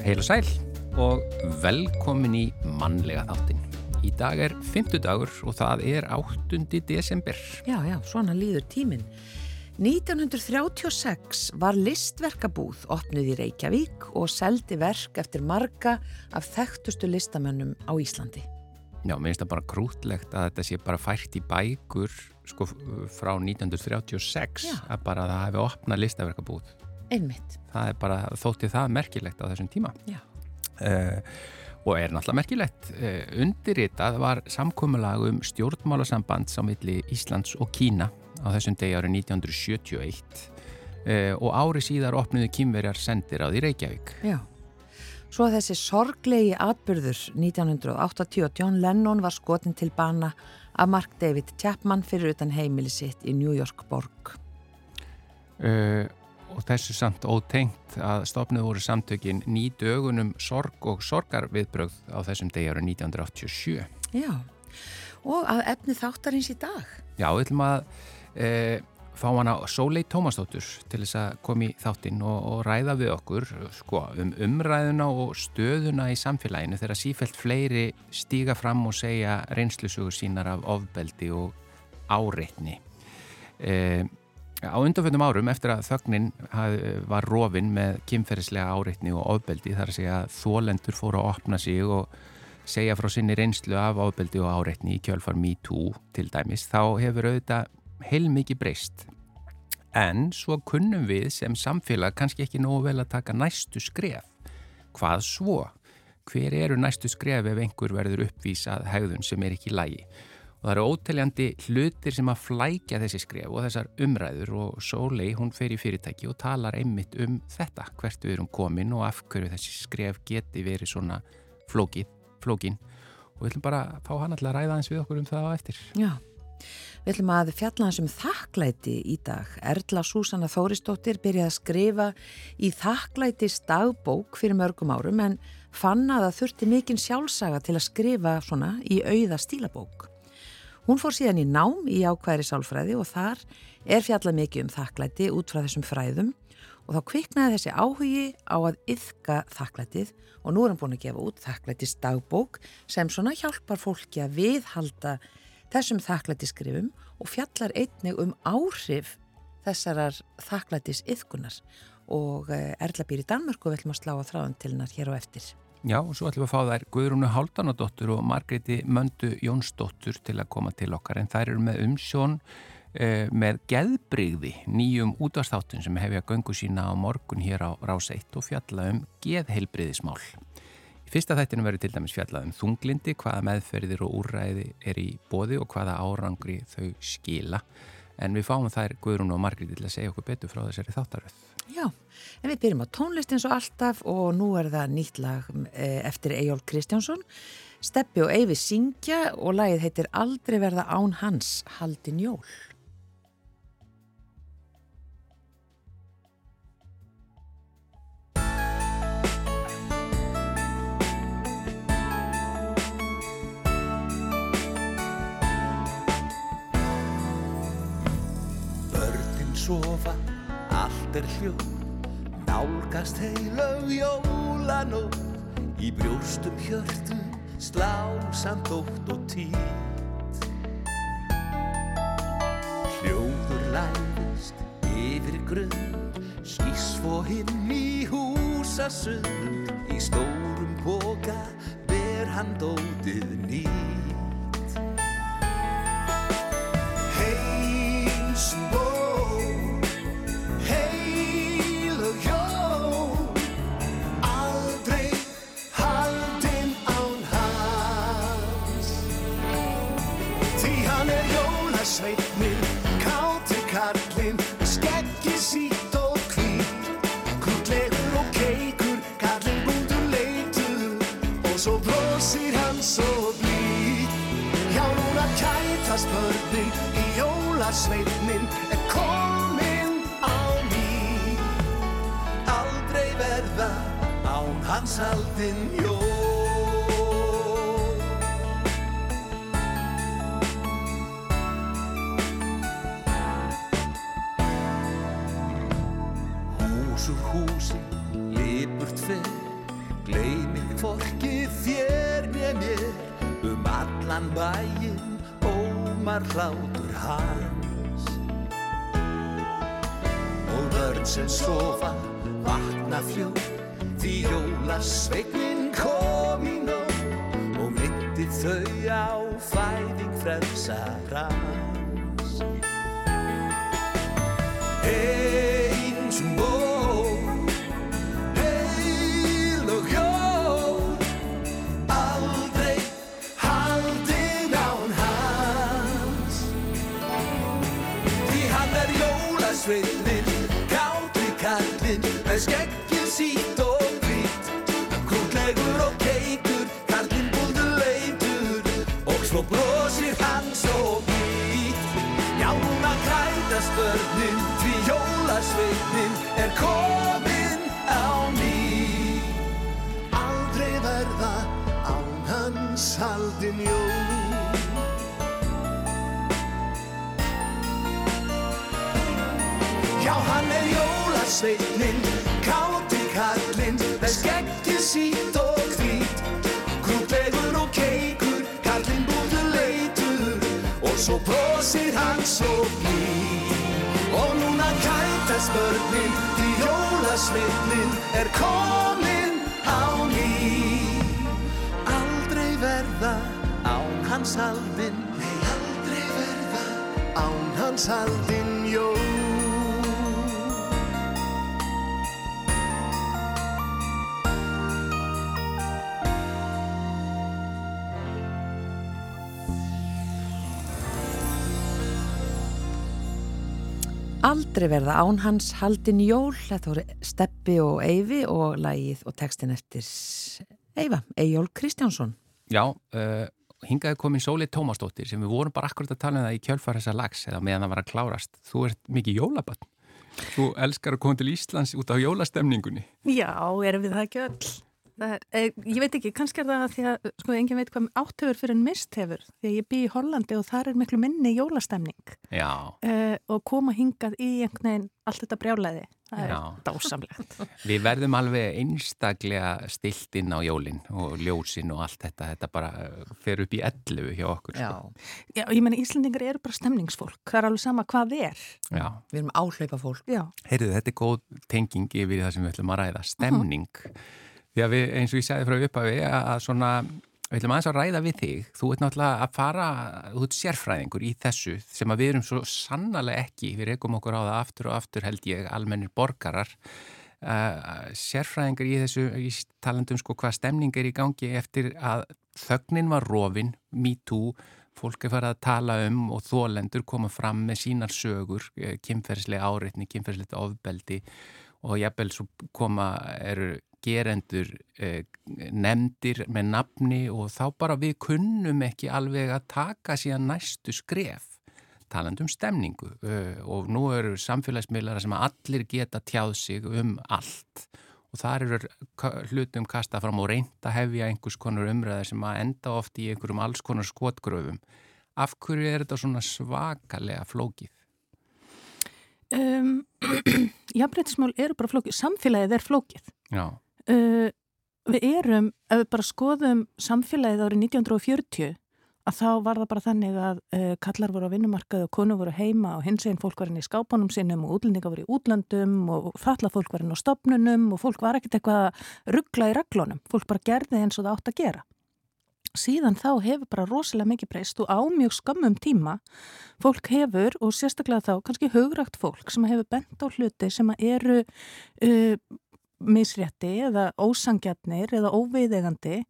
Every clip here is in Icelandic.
Heil og sæl og velkomin í mannlega þáttin. Í dag er 50 dagur og það er 8. desember. Já, já, svona líður tíminn. 1936 var listverkabúð opnuð í Reykjavík og seldi verk eftir marga af þekktustu listamönnum á Íslandi. Já, mér finnst það bara krútlegt að þetta sé bara fært í bækur sko frá 1936 Já. að bara það hefði opnað listaverkabúð. Einmitt. Það er bara, þótti það merkilegt á þessum tíma. Já. Uh, og er náttúrulega merkilegt. Uh, undirritað var samkomulag um stjórnmálasamband á milli Íslands og Kína á þessum degi árið 1971 uh, og ári síðar opnuðu kýmverjar sendir á því Reykjavík. Já. Svo að þessi sorglegi atbyrður 1980 og John Lennon var skotin til bana af Mark David Chapman fyrir utan heimili sitt í New York borg. Uh, og þessu samt ótengt að stopnuð voru samtökin ný dögunum sorg og sorgarviðbrögð á þessum degi árið 1987. Já. Og að efni þáttarins í dag. Já, við ætlum að e, fá hana Sólei Tómasdóttur til þess að koma í þáttinn og, og ræða við okkur sko, um umræðuna og stöðuna í samfélaginu þegar sífælt fleiri stíga fram og segja reynslusugur sínar af ofbeldi og áreitni. E, á undanfjöndum árum eftir að þögnin var rofin með kynferðislega áreitni og ofbeldi þar að segja að þólendur fóru að opna sig og segja frá sinni reynslu af ábeldi og áreitni í kjölfar MeToo til dæmis, þá hefur auðvitað heilmikið breyst. En svo kunnum við sem samfélag kannski ekki nógu vel að taka næstu skref. Hvað svo? Hver eru næstu skref ef einhver verður uppvísað hegðun sem er ekki lægi? Það eru óteljandi hlutir sem að flækja þessi skref og þessar umræður og Sólei hún fer í fyrirtæki og talar einmitt um þetta, hvert við erum komin og af hverju þessi skref geti verið svona flókið flókin og við ætlum bara að fá hann alltaf að ræða eins við okkur um það á eftir. Já. Við ætlum að fjalla hans um þakklæti í dag. Erla Súsanna Þóristóttir byrjaði að skrifa í þakklætis dagbók fyrir mörgum árum en fann að það þurfti mikinn sjálfsaga til að skrifa svona í auða stílabók. Hún fór síðan í nám í ákværi sálfræði og þar er fjallað mikið um þakklæti út frá þessum fræðum og þá kviknaði þessi áhugi á að yfka þakklætið og nú er hann búin að gefa út þakklætis dagbók sem svona hjálpar fólki að viðhalda þessum þakklætisskrifum og fjallar einnig um áhrif þessarar þakklætis yfkunar og eh, Erla býr í Danmörku og við ætlum að slá á þráðan til hennar hér á eftir. Já, og svo ætlum við að fá þær Guðrúnu Háldanadóttur og Margreði Möndu Jónsdóttur til að koma til okkar en þær eru með umsjón eh, með geðbrigði nýjum útastáttum sem hefja göngu sína á morgun hér á Rás 1 og fjalla um geðheilbriðismál. Í fyrsta þættinu verður til dæmis fjallað um þunglindi, hvaða meðferðir og úrræði er í bóði og hvaða árangri þau skila. En við fáum þær Guðrún og Margréti til að segja okkur betur frá þessari þáttaröð. Já, en við byrjum á tónlist eins og alltaf og nú er það nýtt lag eh, eftir Eyjólf Kristjánsson. Steppi og Eyvi syngja og lagið heitir Aldrei verða án hans, Haldin Jól. Sofa, allt er hljóð, nálgast heilög jólanótt, í brjóstum hjörtum slá samt ótt og títt. Hljóður læðist yfir grund, skýs svo hinn í húsasund, í stórum boka ber hann dótið nýtt. Heils Svartsveitnin er komin á ný. Aldrei verða án hans aldin jól. Um allan bæin ómar hlátur hær sem sofa vakna fljóð því jólasveignin kom í nóg og myndi þau á fæðing frelsarans Eins ból heil og jól aldrei haldin án hans. Því hann er kallinn með skeggið sítt og hvít Krútlegur og keikur, kallinn búður leitur og svo brosir hann svo hvít. Já, núna krætast börnin, því jólasveitnin er komin á ný. Aldrei verða án hans haldin jól Já, hann er jólasveitnin, sítt og hvít. Krútlegur og keikur, kallinn búður leitur, og svo brosir hann svo blíð. Og núna kætast börnin, því jólasveitnin er komin á ný. Aldrei verða án hans haldin, aldrei verða án hans haldin Aldrei verða án hans haldin jól, þetta voru Steppi og Eyvi og lagið og textin eftir Eyva, Eyjól Kristjánsson. Já, uh, hingaði komin Sóli Tómasdóttir sem við vorum bara akkurat að tala um það í kjölfar þessa lags eða meðan það var að klárast. Þú ert mikið jólabann. Þú elskar að koma til Íslands út á jólastemningunni. Já, erum við það ekki öll? Það er, eh, ég veit ekki, kannski er það því að sko, enginn veit hvað áttöfur fyrir en mist hefur því að ég bý í Hollandi og þar er miklu minni jólastemning Já, uh, og koma hingað í einhvern veginn allt þetta brjálæði, það er Já. dásamlegt við verðum alveg einstaklega stilt inn á jólinn og ljósin og allt þetta. Þetta bara uh, fer upp í ellu hjá okkur. Sko. Já, ég meina Íslandingar eru bara stemningsfólk það er alveg sama hvað er Já. Við erum áhlaupa fólk. Já, Heyrðu, þetta er góð tenging yfir það sem við ætlum að ræða, stemning. Því að við, eins og ég segði frá upphafi, að svona, við ætlum aðeins að ræða við þig. Þú ert náttúrulega að fara, ert sérfræðingur í þessu sem að við erum svo sannlega ekki, við rekum okkur á það aftur og aftur held ég, almennir borgarar. Uh, sérfræðingar í þessu, í talandum sko hvað stemning er í gangi eftir að þögnin var rofin, me too, fólk er farið að tala um og þólendur koma fram með sínar sögur, eh, kynferðslega áreitni, kynferðslega ofbeldi og jafnvel svo koma eru gerendur eh, nefndir með nafni og þá bara við kunnum ekki alveg að taka síðan næstu skref talandi um stemningu eh, og nú eru samfélagsmiðlara sem allir geta tjáð sig um allt og þar eru hlutum kasta fram og reynda hefja einhvers konar umræðar sem að enda oft í einhverjum alls konar skotgröfum. Af hverju er þetta svona svakalega flókið? Um, jafnbreytismál eru bara flókið, samfélagið er flókið. Uh, við erum, ef við bara skoðum samfélagið árið 1940 að þá var það bara þannig að uh, kallar voru á vinnumarkaði og konu voru heima og hins einn fólk var inn í skápunum sinum og útlendinga voru í útlandum og falla fólk var inn á stopnunum og fólk var ekkert eitthvað að ruggla í reglunum. Fólk bara gerði eins og það átt að gera síðan þá hefur bara rosalega mikið breyst og á mjög skömmum tíma fólk hefur og sérstaklega þá kannski hugrakt fólk sem hefur bent á hluti sem eru uh, misrétti eða ósangjarnir eða óveiðegandi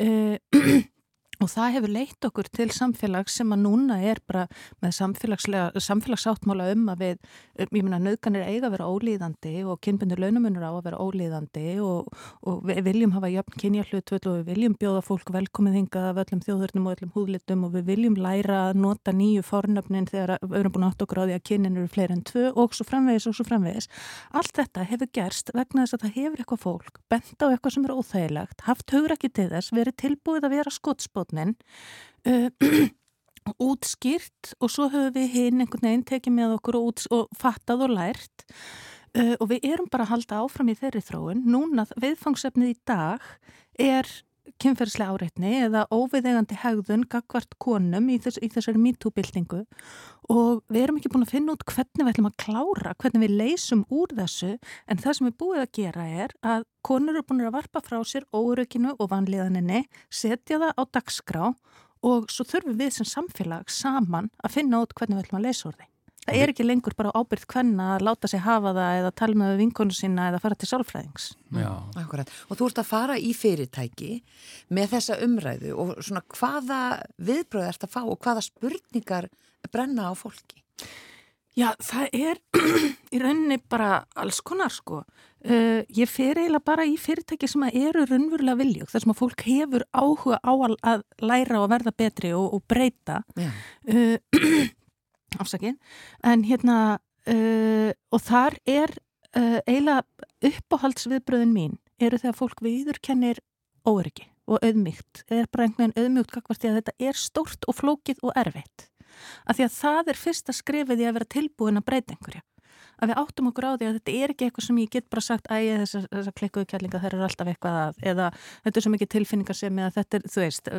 uh, og það hefur leitt okkur til samfélags sem að núna er bara með samfélagsáttmála um að við, um, ég meina, nöðganir eiga að vera ólíðandi og kynbundur launamunur á að vera ólíðandi og, og við viljum hafa jöfn kynja hlutvöld og við viljum bjóða fólk velkomið hingað af öllum þjóðhörnum og öllum húðlitum og við viljum læra að nota nýju fornöfnin þegar við erum búin átt okkur á því að kynin eru fleiri en tvö og svo framvegis og svo framvegis. Allt þetta hefur gerst vegna þess að það hefur eitthvað fólk bent á eitthvað skotspotnin uh, útskýrt og svo höfum við hinn einhvern veginn tekið með okkur og, út, og fattað og lært uh, og við erum bara að halda áfram í þeirri þróun. Núna viðfangsefnið í dag er kynferðslega áreitni eða óviðegandi hegðun gagvart konum í, þess, í þessari MeToo-byltingu og við erum ekki búin að finna út hvernig við ætlum að klára, hvernig við leysum úr þessu en það sem við búið að gera er að konur eru búin að varpa frá sér óraukinu og vanlíðaninni, setja það á dagskrá og svo þurfum við sem samfélag saman að finna út hvernig við ætlum að leysa úr því. Það er ekki lengur bara ábyrð hvenna að láta sig hafa það eða tala með vinkonu sína eða fara til sálfræðings. Já. Akkurat. Og þú ert að fara í fyrirtæki með þessa umræðu og svona hvaða viðbröð ert að fá og hvaða spurningar brenna á fólki? Já, það er í rauninni bara alls konar sko. Uh, ég fer eiginlega bara í fyrirtæki sem eru raunverulega viljug, þar sem að fólk hefur áhuga á að læra og verða betri og, og breyta. Já. Uh, afsakinn, en hérna uh, og þar er uh, eiginlega uppáhaldsviðbröðin mín eru þegar fólk viðurkennir óryggi og auðmygt er bara einhvern veginn auðmygt kakvart því að þetta er stórt og flókið og erfitt. Af því að það er fyrsta skrifið í að vera tilbúin að breyta einhverja að við áttum okkur á því að þetta er ekki eitthvað sem ég get bara sagt að ég þessar þessa klikkuðu kjallinga þær eru alltaf eitthvað að eða þetta er svo mikið tilfinningar sem eða þetta er, þú veist,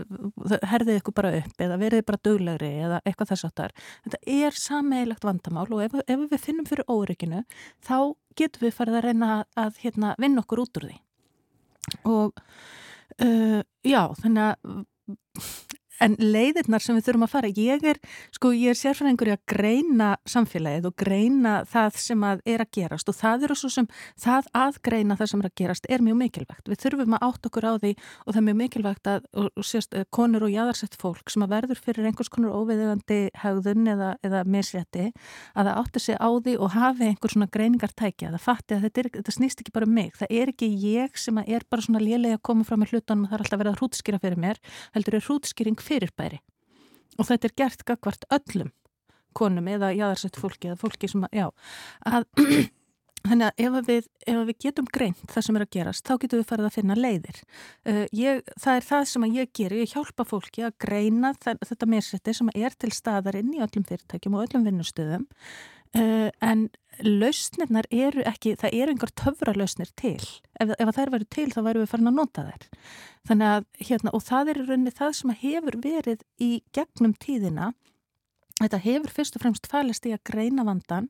herðið ykkur bara upp eða verið bara döglegri eða eitthvað þess aftar. Þetta er sameigilegt vandamál og ef, ef við finnum fyrir órygginu þá getum við farið að reyna að hérna, vinna okkur út úr því. Og uh, já, þannig að En leiðirnar sem við þurfum að fara, ég er, sko, ég er sérfræðingur í að greina samfélagið og greina það sem að er að gerast og það eru svo sem, það að greina það sem er að gerast er mjög mikilvægt. Við þurfum að átt okkur á því og það er mjög mikilvægt að, og, og sérst, eh, konur og jáðarsett fólk sem að verður fyrir einhvers konur óviðegandi haugðun eða, eða misrétti, að það átti sig á því og hafi einhver svona greiningartækja, það fatti að þetta, er, þetta snýst ekki bara um mig. Það er ekki ég sem er bara svona lélega að koma fram með hlutunum og það er alltaf verið að hrútskýra fyrir mér, heldur er hrútskýring fyrirbæri og þetta er gert gagvart öllum konum eða jáðarsett fólki eða fólki sem að, já, að þannig að ef við, ef við getum greint það sem er að gerast, þá getum við farið að finna leiðir. Uh, ég, það er það sem ég gerir, ég hjálpa fólki að greina það, þetta meirsetti sem er til staðarinn í öllum fyrirtækjum og öllum vinnustöðum uh, en lausnirnar eru ekki, það eru einhver töfra lausnir til. Ef, ef þær veru til þá væru við farin að nota þær. Þannig að, hérna, og það er í rauninni það sem hefur verið í gegnum tíðina Þetta hefur fyrst og fremst falist í að greina vandan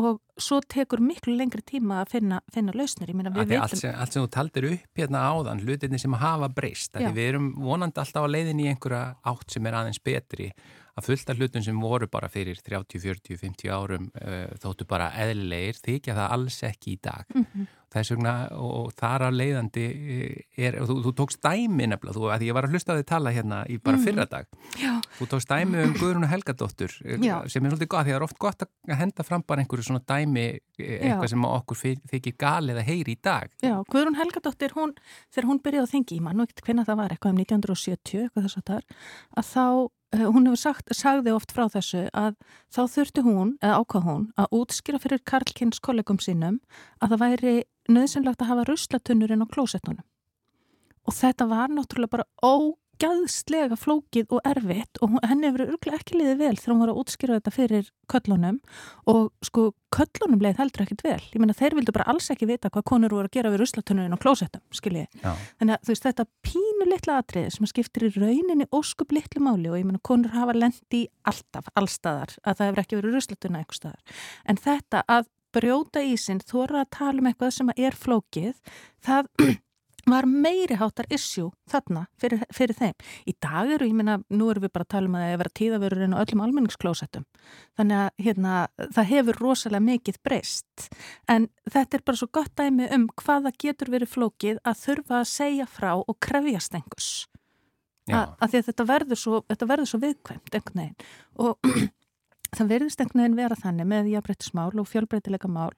og svo tekur miklu lengri tíma að finna, finna lausnir. Veitum... Allt, allt sem þú taldir upp hérna áðan, hlutinni sem hafa breyst, við erum vonandi alltaf á leiðin í einhverja átt sem er aðeins betri að fullta hlutum sem voru bara fyrir 30, 40, 50 árum uh, þóttu bara eðlilegir, þykja það alls ekki í dag. Mm -hmm þess vegna og þar að leiðandi eh, er, og þú, þú tókst dæmi nefnilega, þú, að ég var að hlusta á þig tala hérna í bara mm. fyrra dag, Já. þú tókst dæmi um Guðrún og Helgadóttur eh, Já. sem er svolítið gott, því það er oft gott að henda fram bara einhverju svona dæmi, eitthvað Já. sem okkur þykir galið að heyri í dag. Já, Guðrún Helgadóttir, hún, þegar hún byrjaði að þengi í mann, og ekkert hvernig það var, eitthvað um 1970, eitthvað þess að þar, að þá hún hefur sagt, sagði oft frá þessu að þá þurfti hún, eða ákvað hún, að útskýra fyrir Karlkins kollegum sínum að það væri nöðsynlegt að hafa ruslatunnurinn á klósettunum. Og þetta var náttúrulega bara ó gæðslega flókið og erfitt og henni hefur örglega ekki liðið vel þegar hún var að útskýra þetta fyrir köllunum. Og sko köllunum leið heldur ekkit vel. Ég meina þeir vildu bara alls ekki vita hvað konur voru að gera við ruslatunurinn og klósettum, skiljið þannig að þú veist þetta pínu litla atriði sem skiptir í rauninni óskup litlu máli og ég meina konur hafa lendi alltaf, allstaðar, að það hefur ekki verið ruslatunna eitthvað staðar, en þetta að brjóta í sinn, þóra að tala um eitthvað sem er flókið, það var meiri hátar issue þarna fyrir, fyrir þeim. Í dag eru, ég minna, nú erum við bara að tala um að það er verið tíðavörurinn og öllum almenningsklósettum. Þannig að hérna, það hefur rosalega mikið breyst. En þetta er bara svo gott dæmi um hvaða getur verið flókið að þurfa að segja frá og krefja stengus. Að því að þetta verður svo, þetta verður svo viðkvæmt einhvern veginn. Og það verðist einhvern veginn vera þannig með jafnbreytismál og fjölbreytilega mál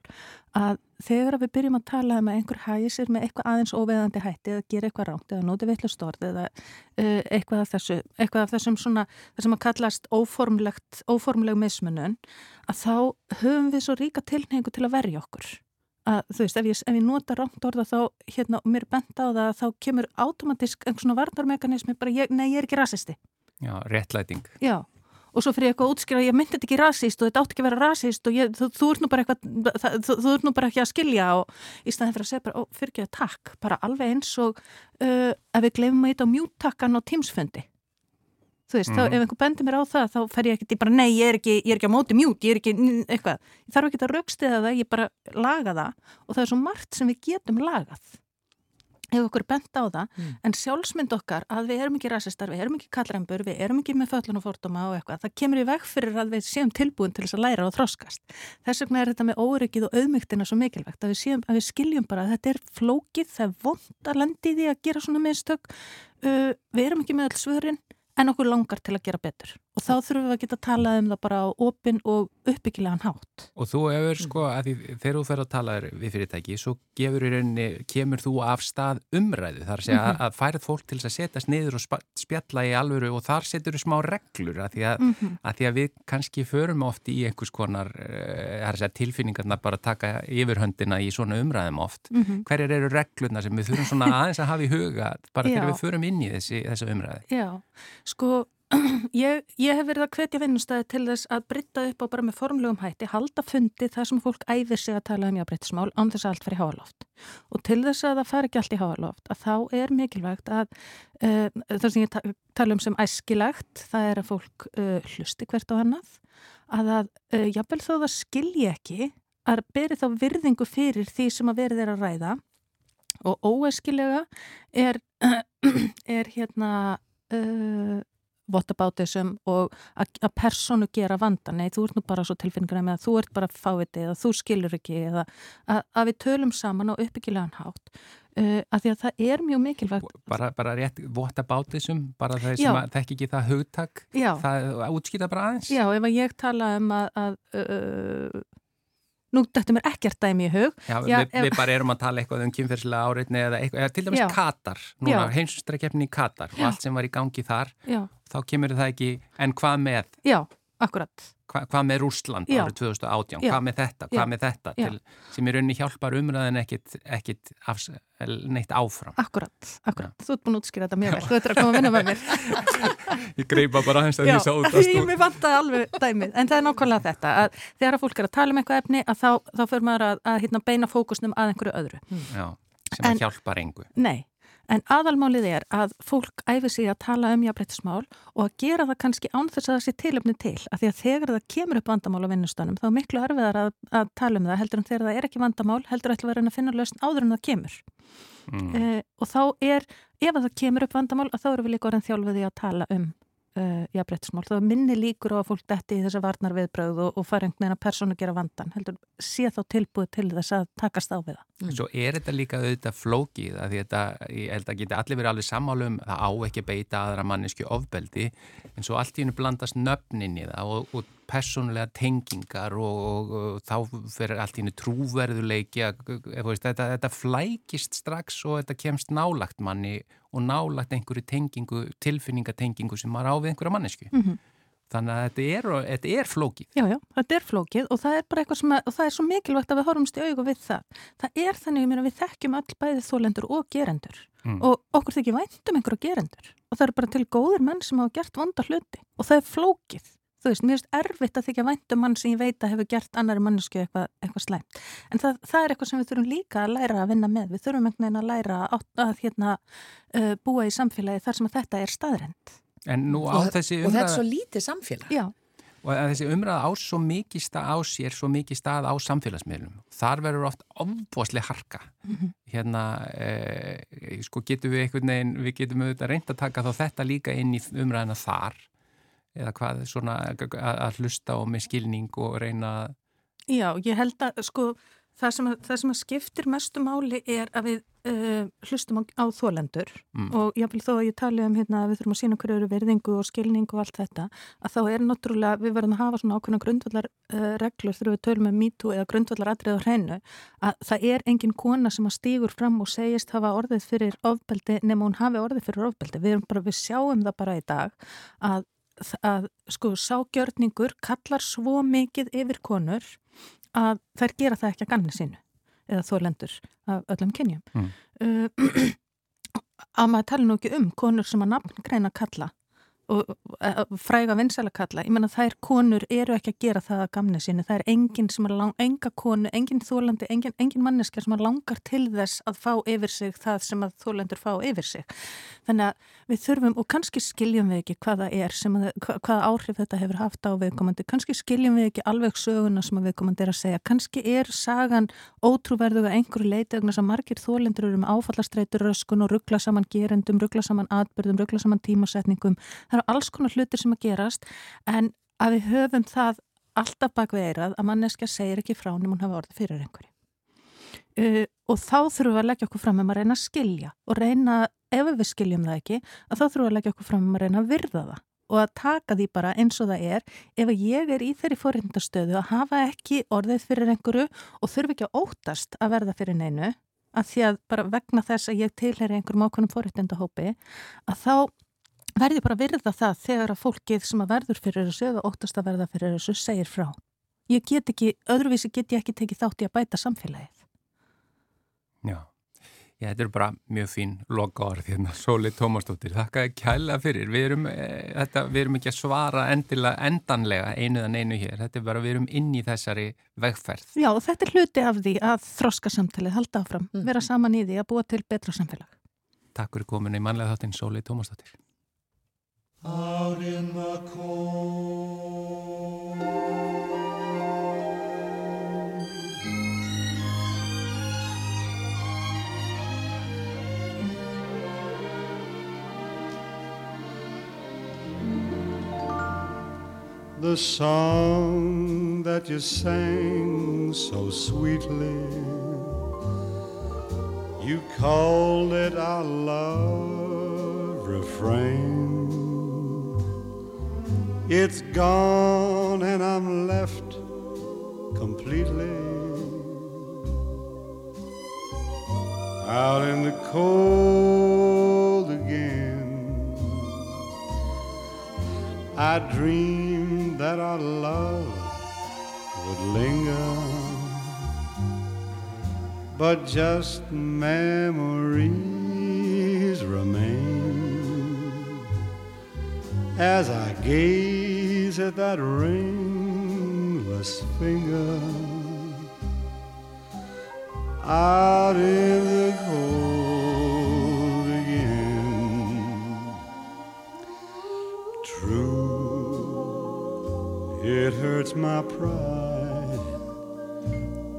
að þegar við byrjum að tala um að einhver hæsir með eitthvað aðeins óveðandi hætti eða gera eitthvað ránt eða nóti vittlust orð eða uh, eitthvað af þessu, eitthvað af þessum svona það sem að kallast óformlegt óformleg mismunun að þá höfum við svo ríka tilhengu til að verja okkur. Að þú veist, ef ég, ef ég nota ránt orða þá hérna mér benda á það þá kemur automatísk einhvern svona varnarmekanismi bara, ég, nei ég er ekki rasisti. Já, réttlæting. Já og svo fyrir ég eitthvað að útskýra ég myndi þetta ekki rasist og þetta átt ekki að vera rasist og ég, þú, þú ert eitthvað þú, þú ert nú bara ekki að skilja og í staðin fyrir að segja bara, fyrir ekki að takk bara alveg eins og uh, ef við glemum að eitthvað mjúttakkan á tímsfundi þú veist, mm. þá, mhm. ef einhver bendir mér á það þá fer ég ekki, ég bara, nei, ég er ekki, ég er ekki á móti mjút, ég er ekki, eitthvað ég þarf ekki að raukstiða það, ég bara laga það og það er svo margt sem við getum lagað hefur okkur bent á það, mm. en sjálfsmynd okkar að við erum ekki rasistar, við erum ekki kallrembur, við erum ekki með föllun og fórtuma og eitthvað, það kemur í veg fyrir að við séum tilbúin til þess að læra og þroskast. Þess vegna er þetta með óryggið og auðmygtina svo mikilvægt, að við, séum, að við skiljum bara að þetta er flókið, það er vond að lendi því að gera svona minnstök, uh, við erum ekki með alls svörin, en okkur langar til að gera betur og þá þurfum við að geta að tala um það bara á opin og uppbyggilegan hátt. Og þú hefur sko, að því, þegar þú fer að tala við fyrirtæki, svo gefur í rauninni, kemur þú af stað umræðu, þar að segja mm -hmm. að færið fólk til að setjast niður og spjalla í alvöru og þar setur þú smá reglur að því að, -hmm. að því að við kannski förum oft í einhvers konar uh, tilfinningarna bara að taka yfirhöndina í svona umræðum oft. -hmm. Hverjar eru reglurna sem við þurfum svona aðeins að hafa í huga bara þegar við förum inn í þessi, þessi umræði? Já, sko Ég, ég hef verið að hvetja vinnustæði til þess að britta upp á bara með formlegum hætti, halda fundi þar sem fólk æfir sig að tala um jábreytismál án þess að allt fyrir háaloft. Og til þess að það fari ekki allt í háaloft, að þá er mikilvægt að uh, það sem ég ta tala um sem æskilagt, það er að fólk uh, hlusti hvert og annað, að að uh, jábel þó það skilji ekki að beri þá virðingu fyrir því sem að verið er að ræða og óæskilega er, er hérna votabátisum og að personu gera vanda, nei þú ert nú bara svo tilfinningur með að þú ert bara fáviti eða þú skilur ekki eða að, að við tölum saman á uppbyggilegan hátt uh, að því að það er mjög mikilvægt. Bara, bara rétt votabátisum bara það sem að þekk ekki það hugtak. Já. það útskýta bara aðeins. Já, ef að ég tala um að, að uh, Nú dættum mér ekkert dæmi í hug. Já, Já við, ef... við bara erum að tala eitthvað um kynferðslega áreitni eða eða til dæmis Já. Katar, núna heimsustrækjefni í Katar og allt sem var í gangi þar, þá kemur það ekki, en hvað með? Já, akkurat. Hva, hvað með Rúsland árið 2018, Já. hvað með þetta, hvað Já. með þetta, til, sem er unni hjálpar umræðin ekkit, neitt áfram. Akkurat, akkurat. Þú ert búin að útskýra þetta mjög vel, þú ert að koma að vinna með mér. Ég greipa bara hans að því sá þetta stúr. Ég vantaði alveg dæmið, en það er nákvæmlega þetta, að þegar að fólk er að tala um eitthvað efni, að þá, þá fyrir maður að, að hérna, beina fókusnum að einhverju öðru. Já, sem en, hjálpar engu. Nei, En aðalmálið er að fólk æfi sig að tala um jafnbrettismál og að gera það kannski án þess að það sé tilöfni til. Af því að þegar það kemur upp vandamál á vinnustanum þá er miklu erfiðar að, að tala um það heldur en þegar það er ekki vandamál heldur ætla að vera að finna lausn áður en það kemur. Mm. Uh, og þá er, ef það kemur upp vandamál, þá eru við líka orðin þjálfiði að tala um uh, jafnbrettismál. Það minni líkur á að fólk detti í þessa varnar viðbröð og, og fara einhvern veginn að persónu gera vandan. Heldur, sé þá tilbúið til þess að takast á við það. Mm. Svo er þetta líka auðvitað flókið að þetta, ég held að geta allir verið alveg sammálum, það á ekki beita aðra mannesku ofbeldi, en svo allt í hennu blandast nöfnin í það og, og personlega tengingar og, og, og þá fyrir allt í hennu trúverðuleiki þetta, þetta flækist strax og þetta kemst nálagt manni og nálagt einhverju tengingu, tilfinningatengingu sem maður á við einhverja mannesku. Mm -hmm. Þannig að þetta er, þetta er flókið. Já, já, þetta er flókið og það er bara eitthvað sem að, og það er svo mikilvægt að við horfumst í augu við það. Það er þannig, ég meina, við þekkjum all bæðið þólendur og gerendur mm. og okkur þykir væntum einhverju gerendur og það eru bara til góður menn sem hafa gert vonda hluti og það er flókið. Þú veist, mér finnst erfitt að þykja væntum mann sem ég veit að hefur gert annari mannesku eitthvað, eitthvað slæmt. En það, það er eitthvað sem við þurfum líka að læra að vinna með. Við þurfum einhvern veginn að læra að, að hérna, uh, búa í samfélagi þar sem að þetta er staðrend. Og, umræða... og þetta er svo lítið samfélag. Já. Og þessi umræða á svo mikið stað á sér, svo mikið stað á samfélagsmiðlum. Þar verður oft ofboslega harka. Mm -hmm. Hérna, eh, sko getum við einhvern veginn, við getum auðvitað reynd að taka þá þetta líka inn í umræðina þar eða hvað, svona að hlusta og með skilning og reyna Já, ég held að sko það sem, að, það sem að skiptir mestu máli er að við uh, hlustum á, á þólendur mm. og jáfnvel þó að ég tali um hérna að við þurfum að sína hverju eru verðingu og skilning og allt þetta að þá er náttúrulega, við verðum að hafa svona ákveðna grundvallar uh, reglur þegar við tölum með um mýtu eða grundvallar aðrið á hreinu að það er engin kona sem að stýgur fram og segist hafa orðið fyrir ofbeldi nema hún hafi orðið fyrir ofbeldi við, bara, við sjáum það bara í dag að, að sko ságjörningur kallar svo mikið yfir konur að þær gera það ekki að ganni sínu eða þó lendur af öllum kynjum mm. uh, að maður tala nú ekki um konur sem að nafn greina kalla fræga vinsæla kalla, ég menna þær konur eru ekki að gera það að gamni sínu, það er enginn sem er lang, enga konu, enginn þólandi, enginn engin manneska sem langar til þess að fá yfir sig það sem að þólandur fá yfir sig. Þannig að við þurfum, og kannski skiljum við ekki hvaða er, að, hvaða áhrif þetta hefur haft á viðkomandi, kannski skiljum við ekki alveg söguna sem að viðkomandi er að segja, kannski er sagan ótrúverðu að einhverju leiti, að margir þólendur eru með áfallastreitur, röskun og ruggla saman gerendum, ruggla saman atbyrðum, ruggla saman tímasetningum. Það eru alls konar hlutir sem að gerast en að við höfum það alltaf bak við eirað að manneskja segir ekki frá nefnum hún hafa orðið fyrir einhverju. Uh, og þá þurfum við að leggja okkur fram um að reyna að skilja og reyna, ef við skiljum það ekki, að þá þurfum við að leggja okkur fram um að reyna að virða það og að taka því bara eins og það er ef ég er í þeirri fórhindastöðu að hafa ekki orðið fyrir einhverju og þurfi ekki að ótast að verða fyrir neinu að því að bara vegna þess að ég tilheri einhverjum ákveðnum fórhindandahópi að þá verði bara virða það þegar að fólkið sem að verður fyrir þessu eða óttast að verða fyrir þessu segir frá. Ég get ekki, öðruvísi get ég ekki tekið þátt í að bæta samfélagið. Já. Já, þetta er bara mjög fín loka orð hérna, Sóli Tómasdóttir. Þakka ekki hæglega fyrir. Við erum, e, þetta, við erum ekki að svara endilega, endanlega einuðan einu hér. Þetta er bara, við erum inn í þessari vegferð. Já, þetta er hluti af því að þroska samtalið, halda áfram, mm. vera saman í því að búa til betra samfélag. Takk fyrir kominu í manlega þáttinn, Sóli Tómasdóttir. Out in the cold the song that you sang so sweetly. You called it our love refrain. It's gone and I'm left completely out in the cold again. I dreamed that our love would linger, but just memories remain as I gaze at that ringless finger out in the cold. Again. True, it hurts my pride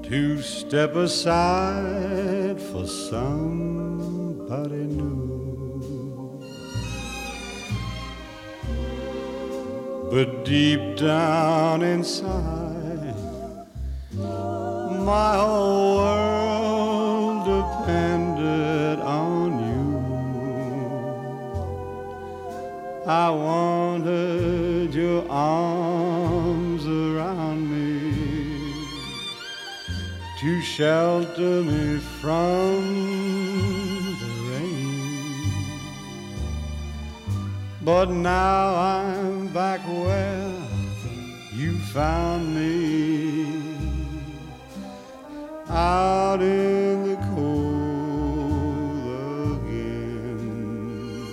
to step aside for somebody new. But deep down inside, my whole world depended on you. I wanted your arms around me to shelter me from the rain. But now I'm back where you found me out in the cold again.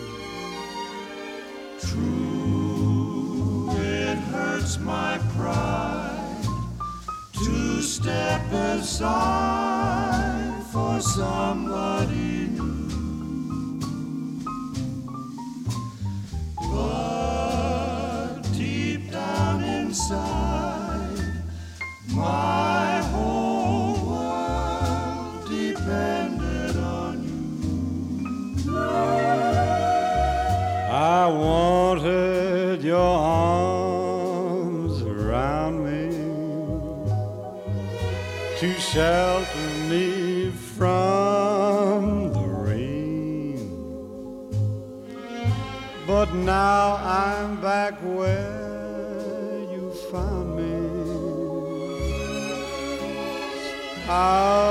True, it hurts my pride to step aside for somebody shelter me from the rain. But now I'm back where you found me, out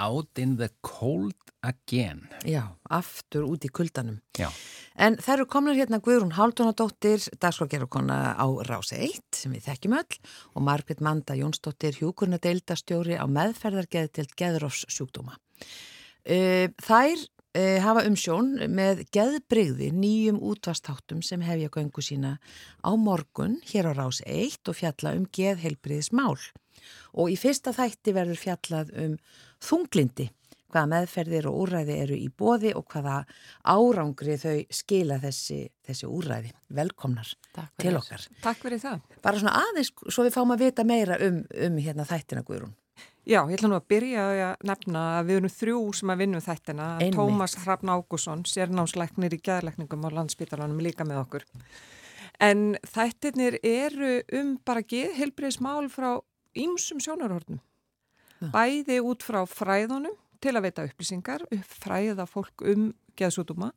Out in the Cold Again. Já, aftur út í kuldanum. Já. En það eru komnar hérna Guðrún Haldunadóttir, dagskókjarukonna á Rási 1 sem við þekkjum öll og Margrit Manda Jónsdóttir, hjúkurnadeildastjóri á meðferðargeð til geðrófs sjúkdóma. Uh, þær uh, hafa umsjón með geðbrigði nýjum útvastáttum sem hefja göngu sína á morgun hér á Rási 1 og fjalla um geðheilbriðismál og í fyrsta þætti verður fjallað um þunglindi, hvaða meðferðir og úræði eru í bóði og hvaða árangri þau skila þessi, þessi úræði. Velkomnar til okkar. Takk fyrir það. Bara svona aðeins, svo við fáum að vita meira um, um hérna þættina Guðrún. Já, ég ætla nú að byrja að nefna að við erum þrjú sem að vinna þættina. Einmitt. Tómas Hrafn Ágússon, sérnámsleiknir í gæðleikningum á landsbytalanum líka með okkur. En þættirnir eru um bara geðheilbriðismál frá ýmsum sjónarhornum. Bæði út frá fræðunum til að veita upplýsingar, fræða fólk um geðsútuma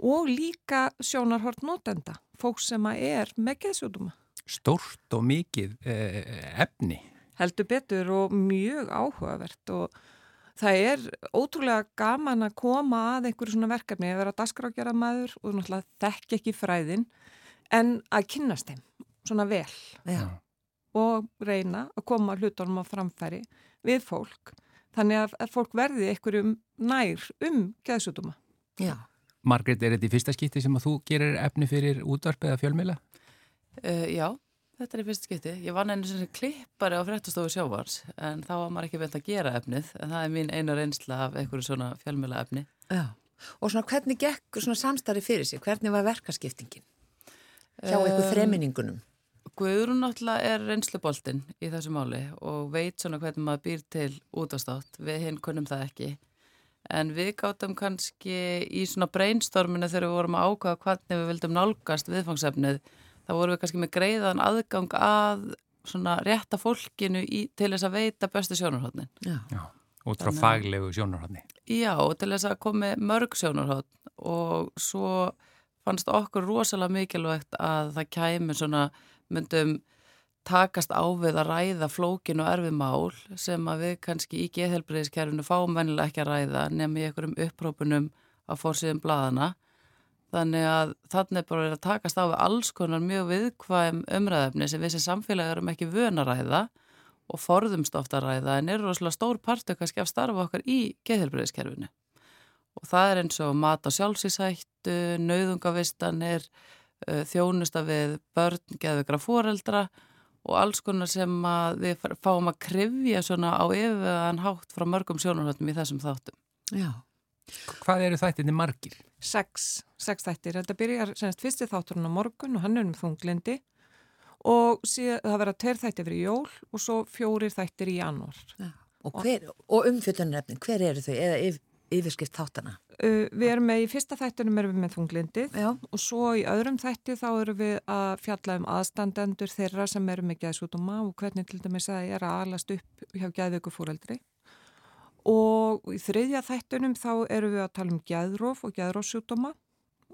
og líka sjónarhort notenda, fólk sem er með geðsútuma. Stórt og mikið uh, efni. heldur betur og mjög áhugavert og það er ótrúlega gaman að koma að einhverju svona verkefni að vera dasgrákjara maður og náttúrulega þekk ekki fræðin en að kynnast þeim svona vel Já, og reyna að koma hlutunum á framfæri við fólk þannig að, að fólk verði einhverjum nær um geðsutuma. já. Margrét, er þetta í fyrsta skipti sem að þú gerir efni fyrir útvarp eða fjölmila? Uh, já, þetta er í fyrst skipti. Ég vann einu sem klippari á fréttastofu sjóvars en þá var maður ekki veit að gera efnið en það er mín einu reynsla af einhverju svona fjölmjöla efni. Já, og svona hvernig gekk svona samstarfi fyrir sig? Hvernig var verkaskiptingin? Hjá eitthvað Um, þreminningunum? Guðrún náttúrulega er reynsluboltinn í þessu máli og veit svona hvernig maður býr til útastátt. Við hinn kunnum það ekki. En við gáttum kannski í svona brainstorminu þegar við vorum að ákvaða hvernig við vildum nálgast viðfangsefnið. þá vorum við kannski með greiðan aðgang að svona rétta fólkinu í, til þess að veita bestu sjónarhóttnin. Já. Út frá faglegu sjónarhóttni. Já, og til þess að komi mörg sjónarhótt og svo fannst okkur rosalega mikilvægt að það kæmi svona myndum takast á við að ræða flókin og erfi mál sem að við kannski í geðhelbriðiskerfinu fáum vennilega ekki að ræða nefnum í einhverjum upprópunum á fórsíðum bladana. Þannig að þannig er bara verið að takast á við alls konar mjög viðkvæm umræðefni sem við sem samfélag erum ekki vön að ræða og forðumst ofta að ræða en eru rosalega stór partu kannski af starfa okkar í geðhelbriðiskerfinu. Og það er eins og mat á sjálfsísættu, nauðungavistanir, uh, þjónusta við börn, geðveikra foreldra og alls konar sem að við fáum að krifja svona á yfirvegan hátt frá mörgum sjónarhöndum í þessum þáttum. já, Hvað eru þættinni margir? Sex, sex þættir. Þetta byrjar semst fyrsti þátturinn á morgun og hann er um þunglindi og síðan, það verða tveir þættir fyrir jól og svo fjórir þættir í janúar. já. Og, hver, og umfjöldunarefnin, hver eru þau eða yf, yfirskrift þáttana? Uh, við erum með, í fyrsta þættinum erum við með þunglindið Já, og svo í öðrum þætti þá erum við að fjalla um aðstandendur þeirra sem eru með geðsútuma og hvernig til dæmis það er að alast upp hjá geðveiku fóreldri. Og í þriðja þættunum þá erum við að tala um geðróf og geðrófsjútuma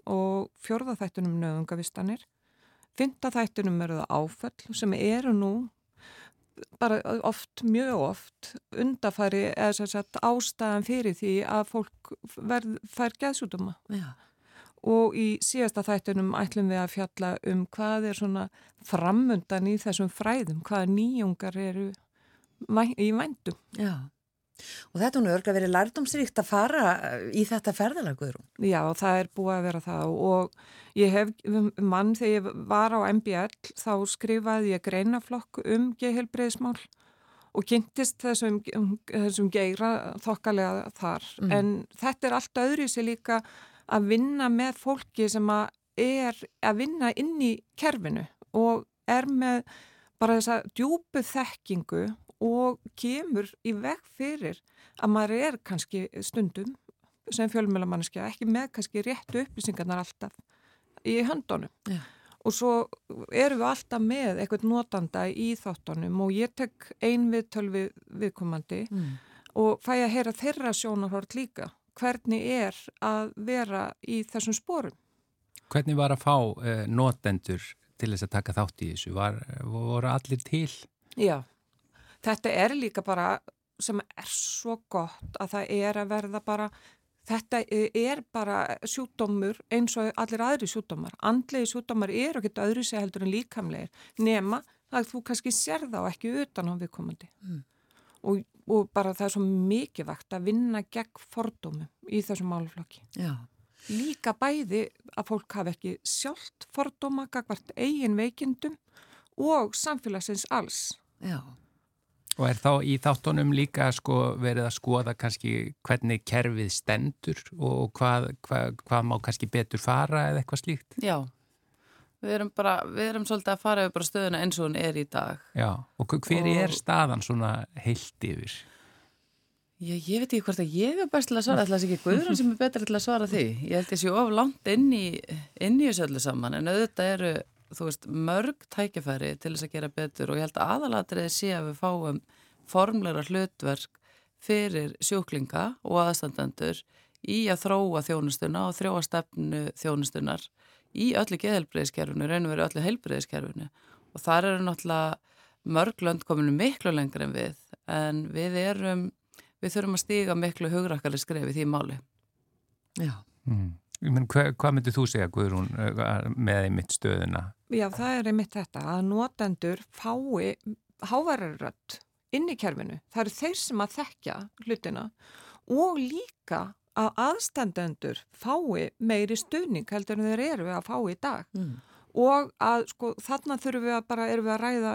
og fjórða þættunum nöðungavistanir. Fynda þættunum eru það áföll sem eru nú bara oft, mjög oft sagt ástæðan fyrir því að fólk verð, fær geðsútuma já, og í síðasta þættunum ætlum við að fjalla um hvað er svona framundan í þessum fræðum, hvaða nýjungar eru í vændum. já. Og þetta nú örgla verið lærdomsríkt að fara uh, í þetta ferðalaguðrum. Já, það er búið að vera það og ég hef mann þegar ég var á MBL þá skrifaði ég greinaflokk um geðheilbreyðismál og kynntist þessum, þessum geira þokkalega þar. Mm. En þetta er allt öðru sér líka að vinna með fólki sem að er að vinna inn í kerfinu og er með bara þessa djúpu þekkingu og kemur í veg fyrir að maður er kannski stundum sem fjölmjölamannskja ekki með kannski réttu upplýsingarnar alltaf í höndunum. Já. Og svo erum við alltaf með eitthvað notanda í þáttunum og ég tek ein viðtöl við viðkomandi Mm. og fæ að heyra þeirra sjónarhort líka. Hvernig er að vera í þessum sporum? Hvernig var að fá uh, notendur til þess að taka þátt í þessu? Var, voru allir til? Já, þetta er líka bara sem er svo gott að það er að verða bara þetta er bara sjúkdómur eins og allir aðri sjúkdómar andlegi sjúkdómar eru ekkert öðru sig heldur en líkamlegir nema að þú kannski sér þá ekki utan á viðkomandi mm. og, og bara það er svo mikið vakt að vinna gegn fordómum í þessum máluflokki Já líka bæði að fólk hafi ekki sjálft fordóma, gagvart eigin veikindum og samfélagsins alls. Já. Og er þá í þáttunum líka sko verið að skoða kannski hvernig kerfið stendur og hvað, hvað, hvað má kannski betur fara eða eitthvað slíkt? Já, við erum bara, við erum svolítið að fara yfir stöðuna eins og hún er í dag. Já, og hver og... er staðan svona heilt yfir? Já, ég veit ekki hvort að ég er best til að svara, ætla þess ekki Guðrún sem er betur til að svara því. Ég held þessi of langt inn í, inn í þessu öllu saman en auðvitað eru, þú veist, mörg tækifæri til þess að gera betur og ég held að aðalatriði sé að við fáum formleira hlutverk fyrir sjúklinga og aðstandendur í að þróa þjónustuna og þróa stefnu þjónustunar í öllu geðhelbreyðiskerfinu, raun og veru öllu heilbreyðiskerfinu og þar eru náttúrulega mörg lönd kominu miklu lengur en við en við erum við þurfum að stíga miklu hugrakkali skrefi því máli. Já. Mm. Men, hva, hvað myndir þú segja Guðrún með einmitt stöðuna? Já, það er einmitt þetta að notendur fái hávararrött inn í kerfinu. Það eru þeir sem að þekkja hlutina og líka að aðstandendur fái meiri stuðning heldur en þeir eru að fá í dag. Mm og að sko þarna þurfum við að bara erum við að ræða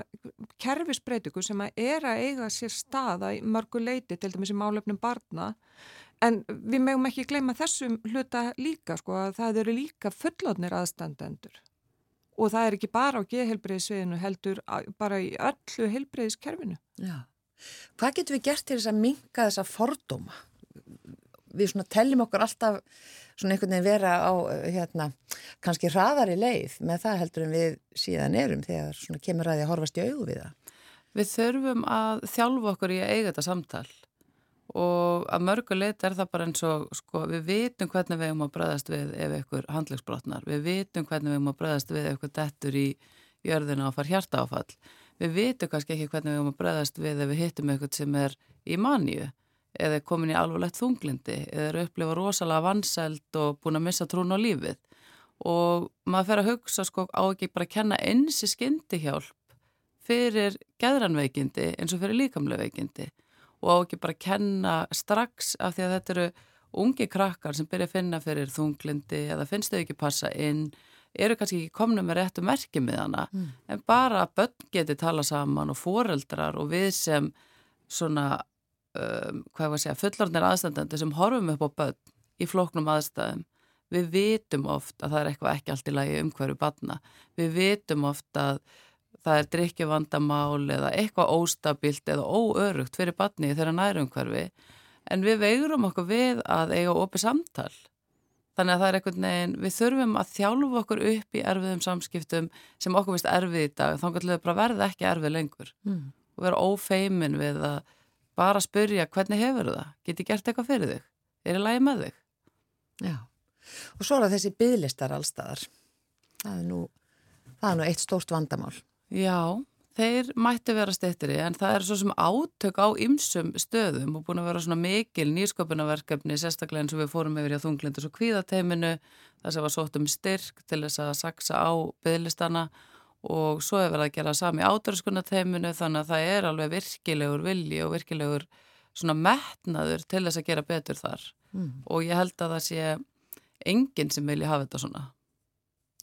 kerfisbreytingu sem að er að eiga sér staða í mörgu leiti til dæmis í málefnum barna en við mögum ekki gleyma þessum hluta líka sko að það eru líka fullotnir aðstandendur og það er ekki bara á geðhelbreyðisviðinu heldur bara í öllu helbreyðiskerfinu. Já, hvað getur við gert til þess að minka þessa fordóma? Við svona tellim okkur alltaf svona einhvern veginn vera á hérna, kannski hraðari leið með það heldur en við síðan erum þegar svona kemur að því að horfast í auðu við það. Við þurfum að þjálfa okkur í að eiga þetta samtal og að mörguleit er það bara eins og sko, við vitum hvernig við erum að bregðast við ef einhver handlegsbrotnar, við vitum hvernig við erum að bregðast við ef einhver dettur í jörðina og far hjarta áfall. Við vitum kannski ekki hvernig við erum að bregðast við ef við hittum eitthvað sem er í manju eða er komin í alvarlegt þunglindi eða er upplifa rosalega vansælt og búin að missa trún á lífið. Og maður fer að hugsa sko á ekki bara að kenna einsi skyndi hjálp fyrir geðranveikindi eins og fyrir líkamlega veikindi og á ekki bara að kenna strax af því að þetta eru ungi krakkar sem byrja að finna fyrir þunglindi eða finnst þau ekki passa inn eru kannski ekki komna með réttu merki með hana mm. en bara að börn geti tala saman og foreldrar og við sem svona um, hvað var að segja, fullorðnir aðstandandi sem horfum upp á börn í floknum aðstæðum við vitum oft að það er eitthvað ekki allt í lagi umhverju barna við vitum oft að það er drikkjavandamál eða eitthvað óstabilt eða óörugt fyrir barni þegar næru umhverfi en við veigurum okkur við að eiga opið samtal. Þannig að það er eitthvað neginn, við þurfum að þjálfa okkur upp í erfiðum samskiptum sem okkur vist erfið í dag, þá kannski bara verða ekki erfið lengur. Mm. og vera ófeimin við að bara spyrja hvernig hefur það, geti gert eitthvað fyrir þig, er það lægi með þig? Já, og svo er það þessi bygglistar allstaðar, það er nú, það er nú eitt stórt vandamál. Já, þeir mætti vera stittri en það er svo sem átök á ymsum stöðum og búin að vera svona mikil nýsköpunarverkefni, sérstaklega eins og við fórum yfir í að þunglindus og kvíðateiminu, það sem var sótt um styrk til þess að saksa á bygglistana og svo er verið að gera sami átröskunarteiminu þannig að það er alveg virkilegur vilji og virkilegur svona metnaður til þess að gera betur þar mm. og ég held að það sé enginn sem vilja hafa þetta svona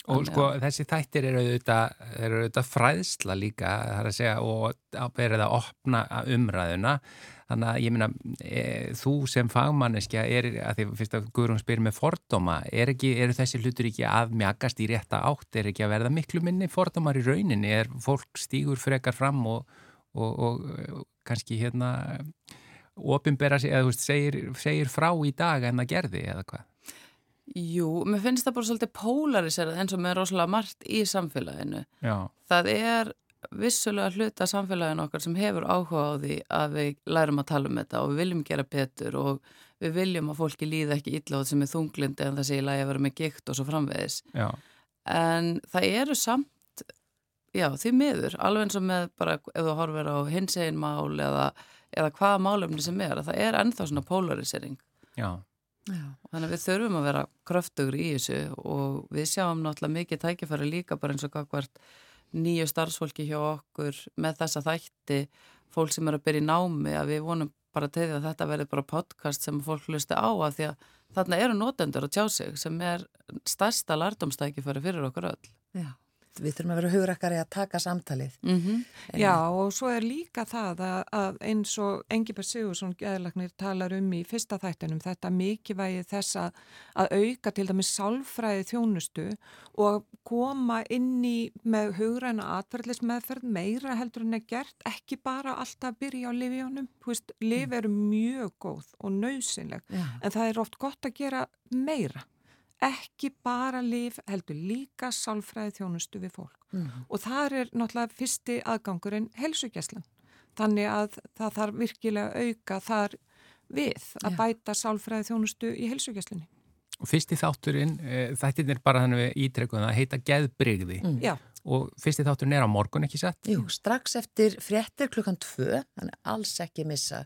Og sko þessi þættir eru auðvitað, eru auðvitað fræðsla líka, segja, og verið að opna umræðuna. Þannig að ég minna, e, þú sem fagmanneskja er, að því fyrst að Guðrún spyrir með fordóma, er ekki, eru þessi hlutur ekki að mjagast í rétta átt, er ekki að verða miklu minni fordómar í rauninni, er fólk stígur frekar fram og, og, og kannski hérna ofinbera sig, eða þú veist, segir, segir frá í dag en það gerði eða hvað? Jú, mér finnst það bara svolítið pólariserað eins og með rosalega margt í samfélaginu. Já. Það er vissulega hluta samfélaginu okkar sem hefur áhuga á því að við lærum að tala um þetta og við viljum gera betur og við viljum að fólki líða ekki illa á þetta sem er þunglindi en það sé í lagi að vera með gikt og svo framvegis. Já. En það eru samt já, því miður, alveg eins og með bara ef þú horfir á hinsegin mál eða, eða hvaða málumni sem er, að það er ennþá svona polarisering. Já. Já. Þannig að við þurfum að vera kröftugur í þessu og við sjáum náttúrulega mikið tækifæri líka bara eins og kakvart nýju starfsfólki hjá okkur með þessa þætti, fólk sem er að byrja í námi að við vonum bara til því að þetta verði bara podcast sem fólk hlusti á að því að þarna eru notendur að tjá sig sem er stærsta lardomstækifæri fyrir okkur öll. Já. Við þurfum að vera hugrakkari að taka samtalið. Mm -hmm. Já og svo er líka það að, að eins og Engibert Sigursson geðlagnir talar um í fyrsta þættinum þetta mikilvægi þess að, að auka til dæmis sálfræði þjónustu og koma inn í með hugræna atverðlismeðferð meira heldur en er gert, ekki bara alltaf byrja á livjónum, veist, liv eru mjög góð og nöðsynleg en það er oft gott að gera meira ekki bara lif heldur líka sálfræði þjónustu við fólk mm. og það er náttúrulega fyrsti aðgangurinn helsugjæslan þannig að það þarf virkilega auka þar við að Já. bæta sálfræði þjónustu í helsugjæslinni Og fyrsti þátturinn, e, þættin er bara þannig við ítrekkuðum að heita geðbrygði mm. og fyrsti þátturinn er á morgun ekki sett? Jú, strax eftir fréttir klukkan tvö, þannig alls ekki missa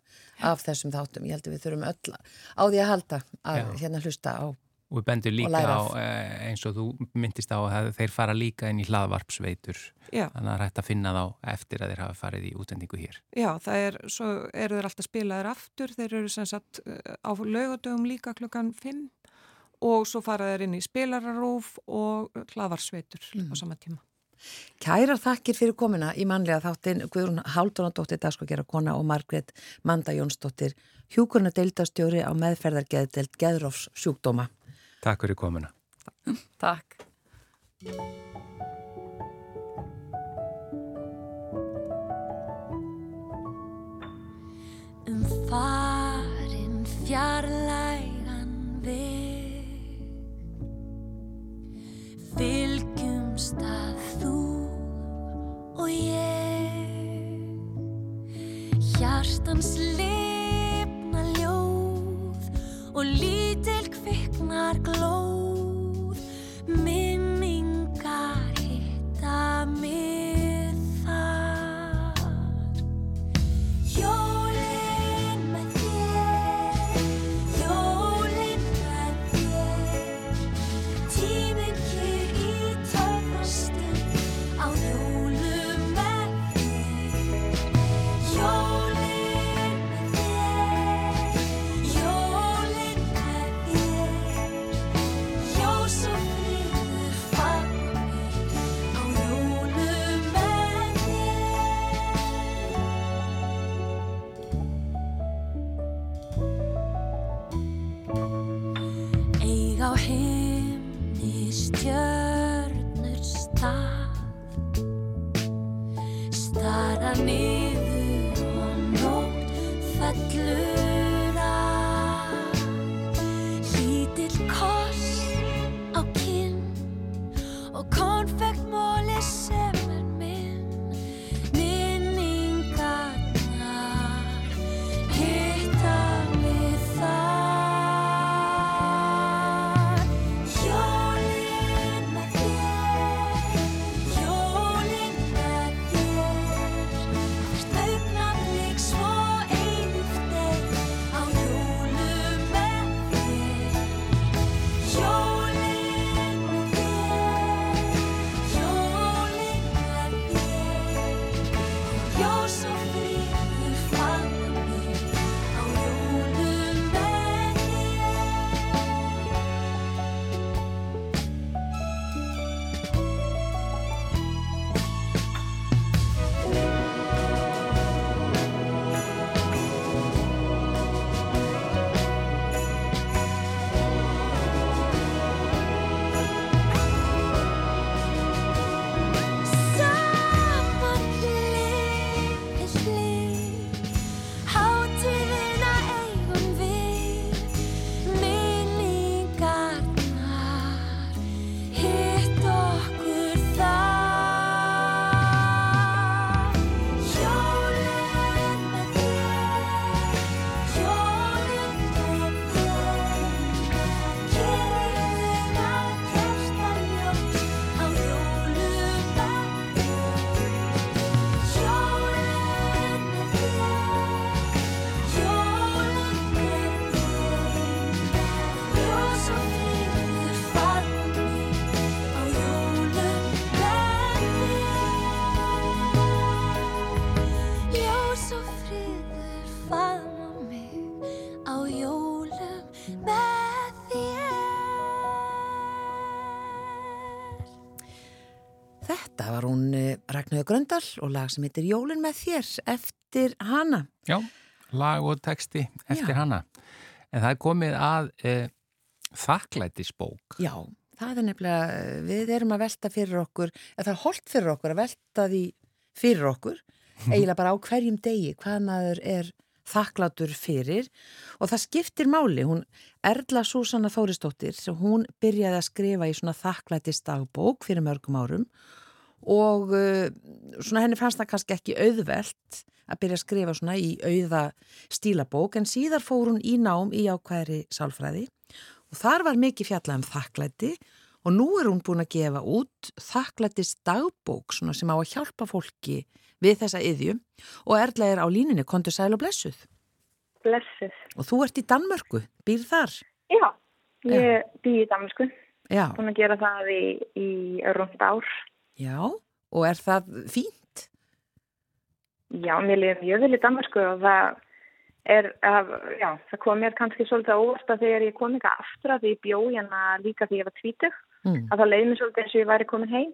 af þessum þáttum, ég held að við þurfum öll á því að halda að Já. hérna hlusta á Og við bendum líka á, eh, eins og þú myndist á að þeir fara líka inn í hlaðvarpsveitur. Já. Þannig að það er hægt að finna þá eftir að þeir hafa farið í útendingu hér. Já, það er, svo eru þeir alltaf spilaðir aftur. Þeir eru sem sagt eh, á laugadögum líka klukkan 5 og svo fara þeir inn í spilararúf og hlaðvarpsveitur mm. á sama tíma. Kærar þakkir fyrir komina í manlega þáttin Guðrún Háldunadóttir dagskokera kona og Margret Manda Jónsdóttir hjúkurna deildastjóri á meðferðargeðdelt Geðrófs sjúkdóma. Takk fyrir komuna. Takk. Um farin fjarlægan veg Fylgjumst að þú og ég Hjartans lifna not close. Eh, Ragnhjóður Gröndal og lag sem heitir Jólin með þér eftir hana. Já, lag og texti eftir Já. hana. En það er komið að e, þakklætisbók. Já, það er nefnilega, við erum að velta fyrir okkur, eða það er holdt fyrir okkur að velta því fyrir okkur, eiginlega bara á hverjum degi hvað maður er þakklátur fyrir og það skiptir máli, hún Erla Súsanna Þóristóttir, hún byrjaði að skrifa í svona þakklætist dagbók fyrir mörgum árum og uh, svona henni fannst það kannski ekki auðvelt að byrja að skrifa svona í auða stílabók en síðar fór hún í nám í ákvæðri sálfræði og þar var mikið fjallað um þakklæti og nú er hún búin að gefa út þakklætist dagbók svona sem á að hjálpa fólki við þessa yðju og Erla er á línunni, kontur sæl og blessuð Blessuð. og þú ert í Danmörku, býr þar Já, ég býð í. Já, Búin að gera það í, í rúnd ár. Já, og er það fínt? Já, mér liður mjög vel í Damasku og það er, að, já, það kom mér kannski svolítið óvart að þegar ég kom eitthvað aftur að því ég bjó hérna líka því ég var tvítug, Mm. að það leiði mér svolítið eins og ég væri komin heim.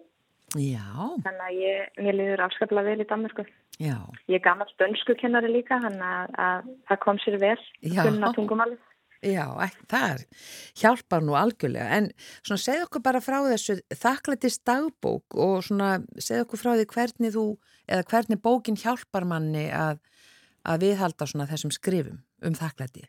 Já, Þannig að ég, mér liður afskaplega vel í Damasku. já, Ég er gammal dönsku kennari líka, þannig að, að það kom sér vel, Já. kunna tungumálið. Já, ekki, það hjálpar nú algjörlega en svona segð okkur bara frá þessu þakklætist dagbók og svona segð okkur frá því hvernig þú eða hvernig bókin hjálpar manni að, að viðhalda svona þessum skrifum um þakklæti.